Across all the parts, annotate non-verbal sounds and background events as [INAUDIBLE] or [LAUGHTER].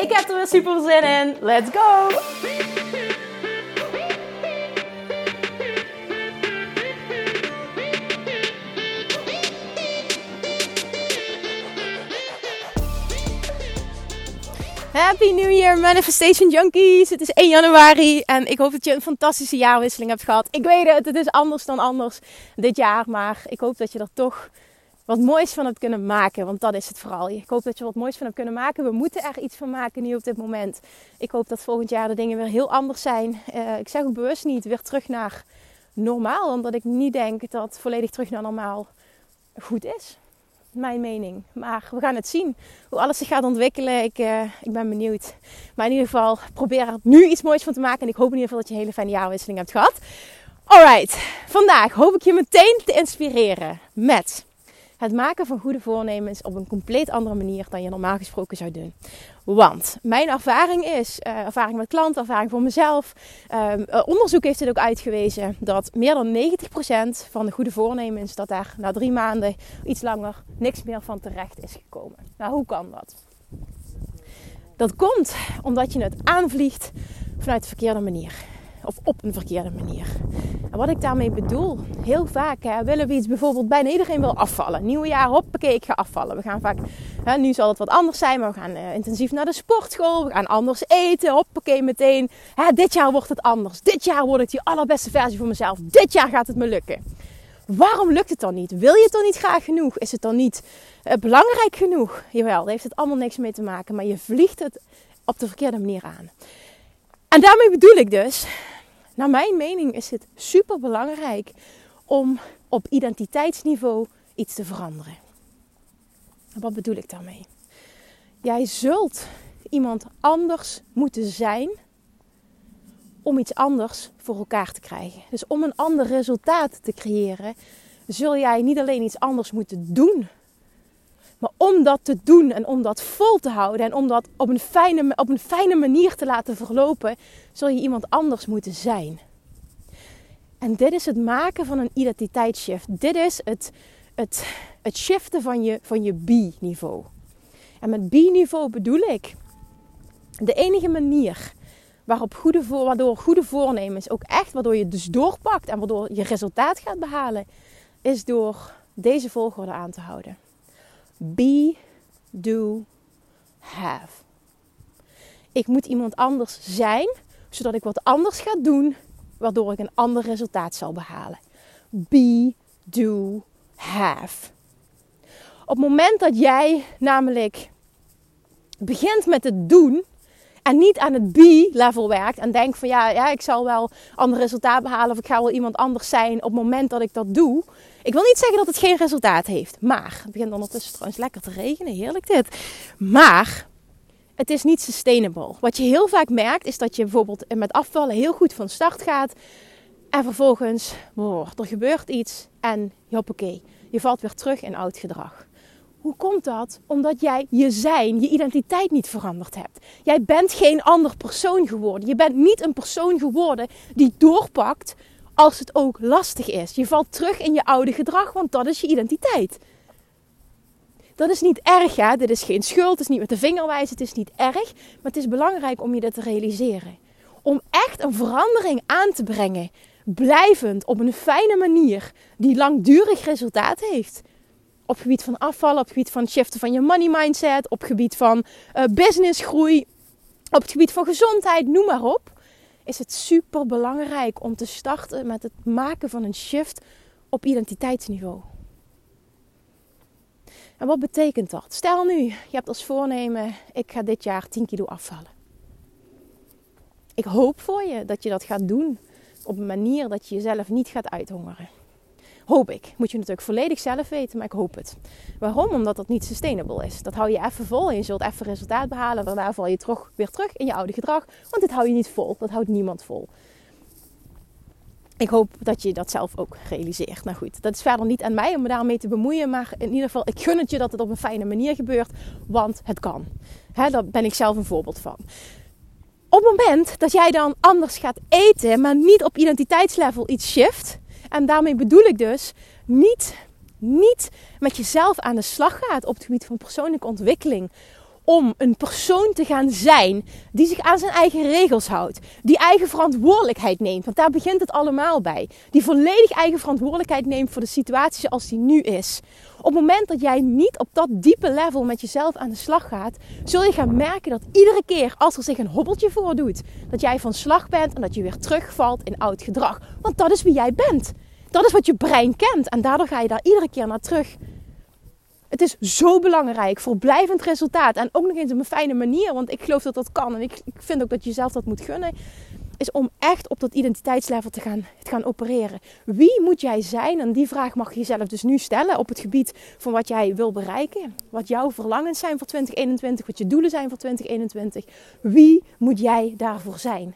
Ik heb er weer super zin in. Let's go! Happy New Year Manifestation Junkies! Het is 1 januari en ik hoop dat je een fantastische jaarwisseling hebt gehad. Ik weet het, het is anders dan anders dit jaar, maar ik hoop dat je er toch wat moois van hebt kunnen maken. Want dat is het vooral. Ik hoop dat je wat moois van hebt kunnen maken. We moeten er iets van maken nu op dit moment. Ik hoop dat volgend jaar de dingen weer heel anders zijn. Uh, ik zeg ook bewust niet weer terug naar normaal, omdat ik niet denk dat volledig terug naar normaal goed is mijn mening. Maar we gaan het zien hoe alles zich gaat ontwikkelen. Ik, uh, ik ben benieuwd. Maar in ieder geval, probeer er nu iets moois van te maken. En ik hoop in ieder geval dat je een hele fijne jaarwisseling hebt gehad. Alright, vandaag hoop ik je meteen te inspireren met het maken van goede voornemens op een compleet andere manier dan je normaal gesproken zou doen. Want mijn ervaring is, uh, ervaring met klanten, ervaring voor mezelf, uh, onderzoek heeft het ook uitgewezen dat meer dan 90% van de goede voornemens, dat daar na drie maanden, iets langer, niks meer van terecht is gekomen. Nou, hoe kan dat? Dat komt omdat je het aanvliegt vanuit de verkeerde manier of op een verkeerde manier. En wat ik daarmee bedoel, heel vaak hè, willen we iets bijvoorbeeld bijna iedereen wil afvallen. Nieuwe jaar, hoppakee, ik ga afvallen. We gaan vaak, hè, nu zal het wat anders zijn, maar we gaan uh, intensief naar de sportschool. We gaan anders eten, hoppakee, meteen. Hè, dit jaar wordt het anders. Dit jaar word ik die allerbeste versie van mezelf. Dit jaar gaat het me lukken. Waarom lukt het dan niet? Wil je het dan niet graag genoeg? Is het dan niet uh, belangrijk genoeg? Jawel, daar heeft het allemaal niks mee te maken, maar je vliegt het op de verkeerde manier aan. En daarmee bedoel ik dus, naar mijn mening is het super belangrijk om op identiteitsniveau iets te veranderen. Wat bedoel ik daarmee? Jij zult iemand anders moeten zijn om iets anders voor elkaar te krijgen. Dus om een ander resultaat te creëren, zul jij niet alleen iets anders moeten doen maar om dat te doen en om dat vol te houden en om dat op een fijne, op een fijne manier te laten verlopen, zul je iemand anders moeten zijn. En dit is het maken van een identiteitsshift. Dit is het, het, het shiften van je, van je B-niveau. En met B-niveau bedoel ik de enige manier waarop goede waardoor goede voornemens ook echt, waardoor je dus doorpakt en waardoor je resultaat gaat behalen, is door deze volgorde aan te houden. Be, do, have. Ik moet iemand anders zijn, zodat ik wat anders ga doen, waardoor ik een ander resultaat zal behalen. Be, do, have. Op het moment dat jij namelijk begint met het doen en niet aan het be-level werkt en denkt van ja, ja, ik zal wel ander resultaat behalen of ik ga wel iemand anders zijn op het moment dat ik dat doe, ik wil niet zeggen dat het geen resultaat heeft. Maar, het begint ondertussen trouwens lekker te regenen. Heerlijk dit. Maar, het is niet sustainable. Wat je heel vaak merkt, is dat je bijvoorbeeld met afvallen heel goed van start gaat. En vervolgens, oh, er gebeurt iets en hoppakee, je valt weer terug in oud gedrag. Hoe komt dat? Omdat jij je zijn, je identiteit niet veranderd hebt. Jij bent geen ander persoon geworden. Je bent niet een persoon geworden die doorpakt als het ook lastig is. Je valt terug in je oude gedrag, want dat is je identiteit. Dat is niet erg, hè? Dit is geen schuld, het is niet met de vinger wijzen, het is niet erg. Maar het is belangrijk om je dit te realiseren. Om echt een verandering aan te brengen, blijvend, op een fijne manier, die langdurig resultaat heeft. Op gebied van afvallen, op gebied van shiften van je money mindset, op gebied van uh, businessgroei, op het gebied van gezondheid, noem maar op is het super belangrijk om te starten met het maken van een shift op identiteitsniveau. En wat betekent dat? Stel nu, je hebt als voornemen, ik ga dit jaar 10 kilo afvallen. Ik hoop voor je dat je dat gaat doen op een manier dat je jezelf niet gaat uithongeren. Ik. Moet je natuurlijk volledig zelf weten, maar ik hoop het. Waarom? Omdat dat niet sustainable is. Dat hou je even vol en je zult even resultaat behalen. Daarna val je terug, weer terug in je oude gedrag. Want dit hou je niet vol. Dat houdt niemand vol. Ik hoop dat je dat zelf ook realiseert. Nou goed, dat is verder niet aan mij om me daarmee te bemoeien. Maar in ieder geval, ik gun het je dat het op een fijne manier gebeurt. Want het kan. He, daar ben ik zelf een voorbeeld van. Op het moment dat jij dan anders gaat eten, maar niet op identiteitslevel iets shift. En daarmee bedoel ik dus niet, niet met jezelf aan de slag gaat op het gebied van persoonlijke ontwikkeling om een persoon te gaan zijn die zich aan zijn eigen regels houdt. Die eigen verantwoordelijkheid neemt. Want daar begint het allemaal bij. Die volledig eigen verantwoordelijkheid neemt voor de situatie zoals die nu is. Op het moment dat jij niet op dat diepe level met jezelf aan de slag gaat, zul je gaan merken dat iedere keer als er zich een hobbeltje voordoet, dat jij van slag bent en dat je weer terugvalt in oud gedrag. Want dat is wie jij bent. Dat is wat je brein kent en daardoor ga je daar iedere keer naar terug. Het is zo belangrijk voor blijvend resultaat. En ook nog eens op een fijne manier. Want ik geloof dat dat kan. En ik, ik vind ook dat je jezelf dat moet gunnen. Is om echt op dat identiteitslevel te gaan, te gaan opereren. Wie moet jij zijn? En die vraag mag je jezelf dus nu stellen op het gebied van wat jij wil bereiken. Wat jouw verlangens zijn voor 2021. Wat je doelen zijn voor 2021. Wie moet jij daarvoor zijn?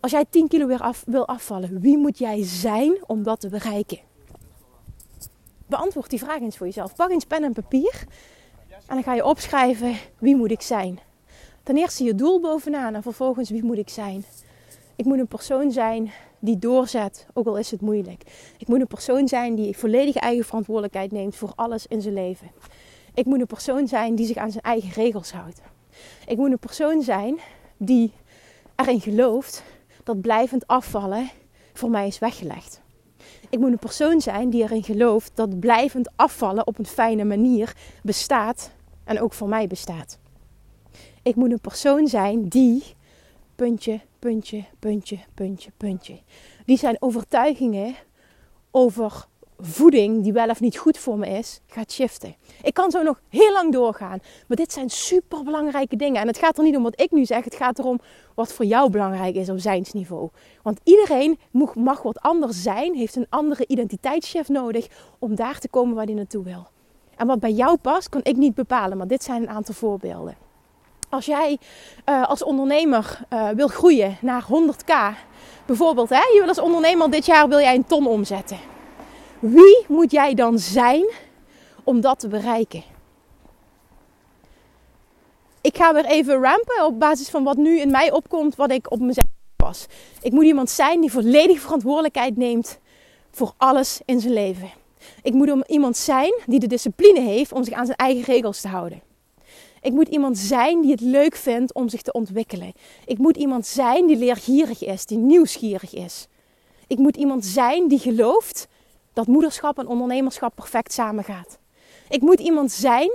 Als jij 10 kilo weer af, wil afvallen, wie moet jij zijn om dat te bereiken? Beantwoord die vraag eens voor jezelf. Pak eens pen en papier en dan ga je opschrijven wie moet ik zijn. Ten eerste je doel bovenaan en vervolgens wie moet ik zijn. Ik moet een persoon zijn die doorzet, ook al is het moeilijk. Ik moet een persoon zijn die volledige eigen verantwoordelijkheid neemt voor alles in zijn leven. Ik moet een persoon zijn die zich aan zijn eigen regels houdt. Ik moet een persoon zijn die erin gelooft dat blijvend afvallen voor mij is weggelegd. Ik moet een persoon zijn die erin gelooft dat blijvend afvallen op een fijne manier bestaat en ook voor mij bestaat. Ik moet een persoon zijn die puntje, puntje, puntje, puntje, puntje. Die zijn overtuigingen over voeding die wel of niet goed voor me is, gaat shiften. Ik kan zo nog heel lang doorgaan. Maar dit zijn super belangrijke dingen. En het gaat er niet om wat ik nu zeg. Het gaat erom wat voor jou belangrijk is op zijnsniveau. Want iedereen mag wat anders zijn. Heeft een andere identiteitschef nodig om daar te komen waar hij naartoe wil. En wat bij jou past, kan ik niet bepalen. Maar dit zijn een aantal voorbeelden. Als jij uh, als ondernemer uh, wil groeien naar 100k. Bijvoorbeeld, hè, je wil als ondernemer dit jaar wil jij een ton omzetten wie moet jij dan zijn om dat te bereiken? Ik ga weer even rampen op basis van wat nu in mij opkomt, wat ik op mezelf pas. Ik moet iemand zijn die volledig verantwoordelijkheid neemt voor alles in zijn leven. Ik moet iemand zijn die de discipline heeft om zich aan zijn eigen regels te houden. Ik moet iemand zijn die het leuk vindt om zich te ontwikkelen. Ik moet iemand zijn die leergierig is, die nieuwsgierig is. Ik moet iemand zijn die gelooft dat moederschap en ondernemerschap perfect samengaat. Ik moet iemand zijn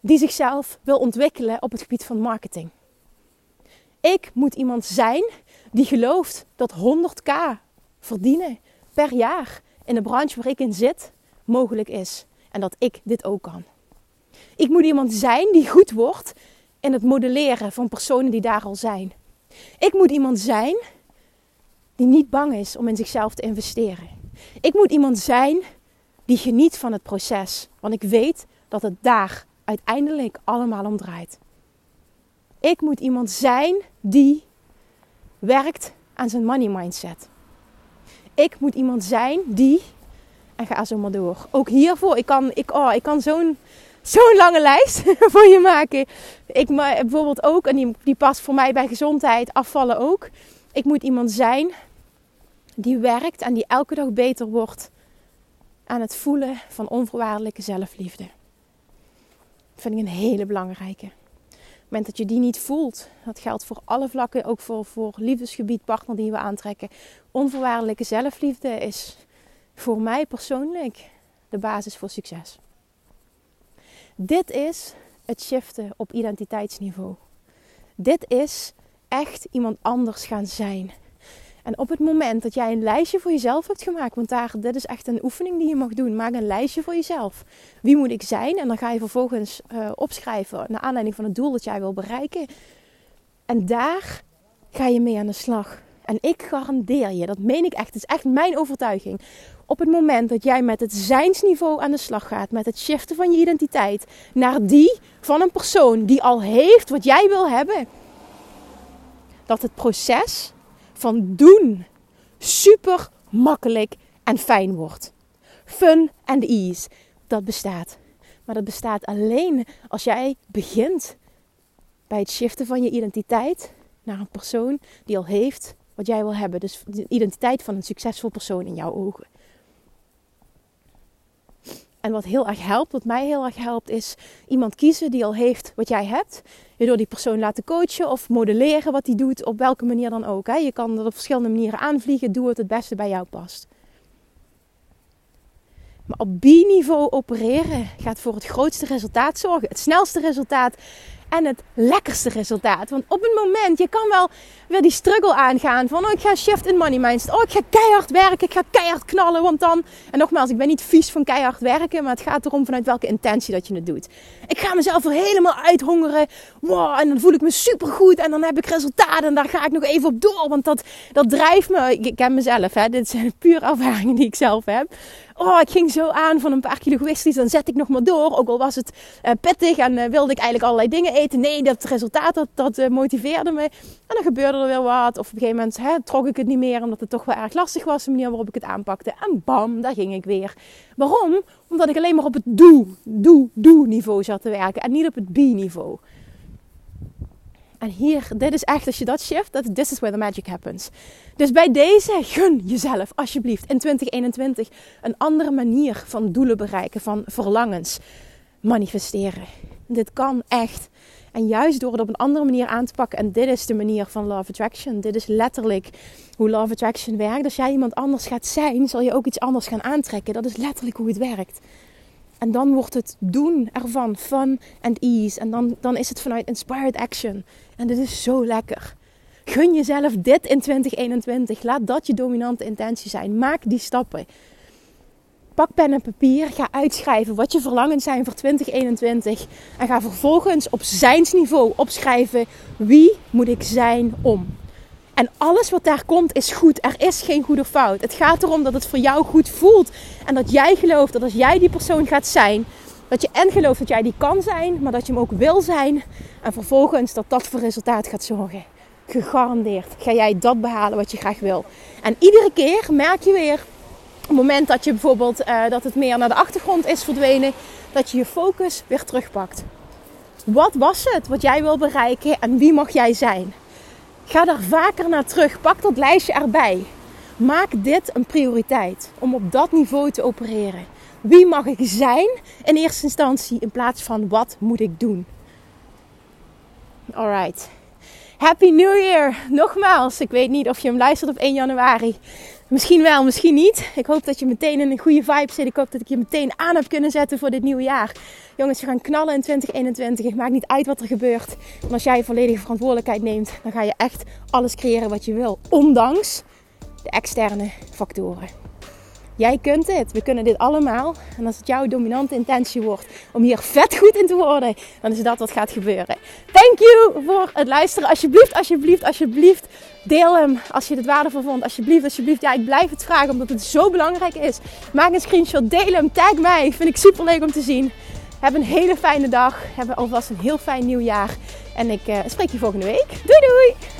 die zichzelf wil ontwikkelen op het gebied van marketing. Ik moet iemand zijn die gelooft dat 100k verdienen per jaar in de branche waar ik in zit mogelijk is. En dat ik dit ook kan. Ik moet iemand zijn die goed wordt in het modelleren van personen die daar al zijn. Ik moet iemand zijn die niet bang is om in zichzelf te investeren. Ik moet iemand zijn die geniet van het proces. Want ik weet dat het daar uiteindelijk allemaal om draait. Ik moet iemand zijn die werkt aan zijn money mindset. Ik moet iemand zijn die. En ga zo maar door. Ook hiervoor, ik kan, ik, oh, ik kan zo'n zo'n lange lijst [LAUGHS] voor je maken. Ik bijvoorbeeld ook, en die, die past voor mij bij gezondheid, afvallen ook. Ik moet iemand zijn die werkt en die elke dag beter wordt aan het voelen van onvoorwaardelijke zelfliefde. Dat vind ik een hele belangrijke. Op het moment dat je die niet voelt, dat geldt voor alle vlakken, ook voor, voor liefdesgebied, partner die we aantrekken. Onvoorwaardelijke zelfliefde is voor mij persoonlijk de basis voor succes. Dit is het shiften op identiteitsniveau. Dit is echt iemand anders gaan zijn. En op het moment dat jij een lijstje voor jezelf hebt gemaakt, want daar, dit is echt een oefening die je mag doen. Maak een lijstje voor jezelf. Wie moet ik zijn? En dan ga je vervolgens uh, opschrijven naar aanleiding van het doel dat jij wil bereiken. En daar ga je mee aan de slag. En ik garandeer je, dat meen ik echt, het is echt mijn overtuiging. Op het moment dat jij met het zijnsniveau aan de slag gaat, met het shiften van je identiteit naar die van een persoon die al heeft wat jij wil hebben, dat het proces van doen super makkelijk en fijn wordt. Fun and ease, dat bestaat. Maar dat bestaat alleen als jij begint bij het shiften van je identiteit naar een persoon die al heeft wat jij wil hebben. Dus de identiteit van een succesvol persoon in jouw ogen. En wat heel erg helpt, wat mij heel erg helpt, is iemand kiezen die al heeft wat jij hebt. Je door die persoon laten coachen of modelleren wat hij doet, op welke manier dan ook. Hè. Je kan dat op verschillende manieren aanvliegen. Doe het het beste bij jou past. Maar op B-niveau opereren gaat voor het grootste resultaat zorgen. Het snelste resultaat en het lekkerste resultaat. Want op het moment, je kan wel weer die struggle aangaan van oh, ik ga shift in money mindset. Oh, ik ga keihard werken, ik ga keihard knallen, want dan... En nogmaals, ik ben niet vies van keihard werken, maar het gaat erom vanuit welke intentie dat je het doet. Ik ga mezelf er helemaal uithongeren. Wow, en dan voel ik me supergoed en dan heb ik resultaten en daar ga ik nog even op door, want dat, dat drijft me. Ik ken mezelf, hè. dit zijn puur ervaringen die ik zelf heb oh, ik ging zo aan van een paar kilo. Dan zet ik nog maar door. Ook al was het uh, pittig en uh, wilde ik eigenlijk allerlei dingen eten. Nee, dat resultaat dat, dat uh, motiveerde me. En dan gebeurde er weer wat. Of op een gegeven moment hè, trok ik het niet meer. Omdat het toch wel erg lastig was. De manier waarop ik het aanpakte. En bam, daar ging ik weer. Waarom? Omdat ik alleen maar op het doe, doe, doe niveau zat te werken. En niet op het be niveau. En hier, dit is echt, als je dat shift, dat this is where the magic happens. Dus bij deze gun jezelf alsjeblieft in 2021 een andere manier van doelen bereiken, van verlangens manifesteren. Dit kan echt. En juist door het op een andere manier aan te pakken. En dit is de manier van Love Attraction. Dit is letterlijk hoe Love Attraction werkt. Als jij iemand anders gaat zijn, zal je ook iets anders gaan aantrekken. Dat is letterlijk hoe het werkt. En dan wordt het doen ervan fun and ease. En dan, dan is het vanuit inspired action. En dit is zo lekker. Gun jezelf dit in 2021. Laat dat je dominante intentie zijn. Maak die stappen. Pak pen en papier. Ga uitschrijven wat je verlangens zijn voor 2021. En ga vervolgens op zijnsniveau opschrijven wie moet ik zijn om. En alles wat daar komt is goed. Er is geen goede fout. Het gaat erom dat het voor jou goed voelt. En dat jij gelooft dat als jij die persoon gaat zijn, dat je en gelooft dat jij die kan zijn, maar dat je hem ook wil zijn. En vervolgens dat dat voor resultaat gaat zorgen. Gegarandeerd ga jij dat behalen wat je graag wil. En iedere keer merk je weer, het moment dat je bijvoorbeeld uh, dat het meer naar de achtergrond is verdwenen, dat je je focus weer terugpakt. Wat was het wat jij wil bereiken en wie mag jij zijn? Ga daar vaker naar terug. Pak dat lijstje erbij. Maak dit een prioriteit om op dat niveau te opereren. Wie mag ik zijn in eerste instantie in plaats van wat moet ik doen? Alright. Happy New Year! Nogmaals, ik weet niet of je hem luistert op 1 januari. Misschien wel, misschien niet. Ik hoop dat je meteen in een goede vibe zit. Ik hoop dat ik je meteen aan heb kunnen zetten voor dit nieuwe jaar. Jongens, we gaan knallen in 2021. Het maakt niet uit wat er gebeurt. Maar als jij volledige verantwoordelijkheid neemt, dan ga je echt alles creëren wat je wil. Ondanks de externe factoren. Jij kunt dit. We kunnen dit allemaal. En als het jouw dominante intentie wordt om hier vet goed in te worden, dan is dat wat gaat gebeuren. Thank you voor het luisteren. Alsjeblieft, alsjeblieft, alsjeblieft. Deel hem als je het waardevol vond. Alsjeblieft, alsjeblieft. Ja, ik blijf het vragen omdat het zo belangrijk is. Maak een screenshot, deel hem, tag mij. Vind ik super leuk om te zien. Heb een hele fijne dag. Heb alvast een heel fijn nieuwjaar. En ik uh, spreek je volgende week. Doei doei!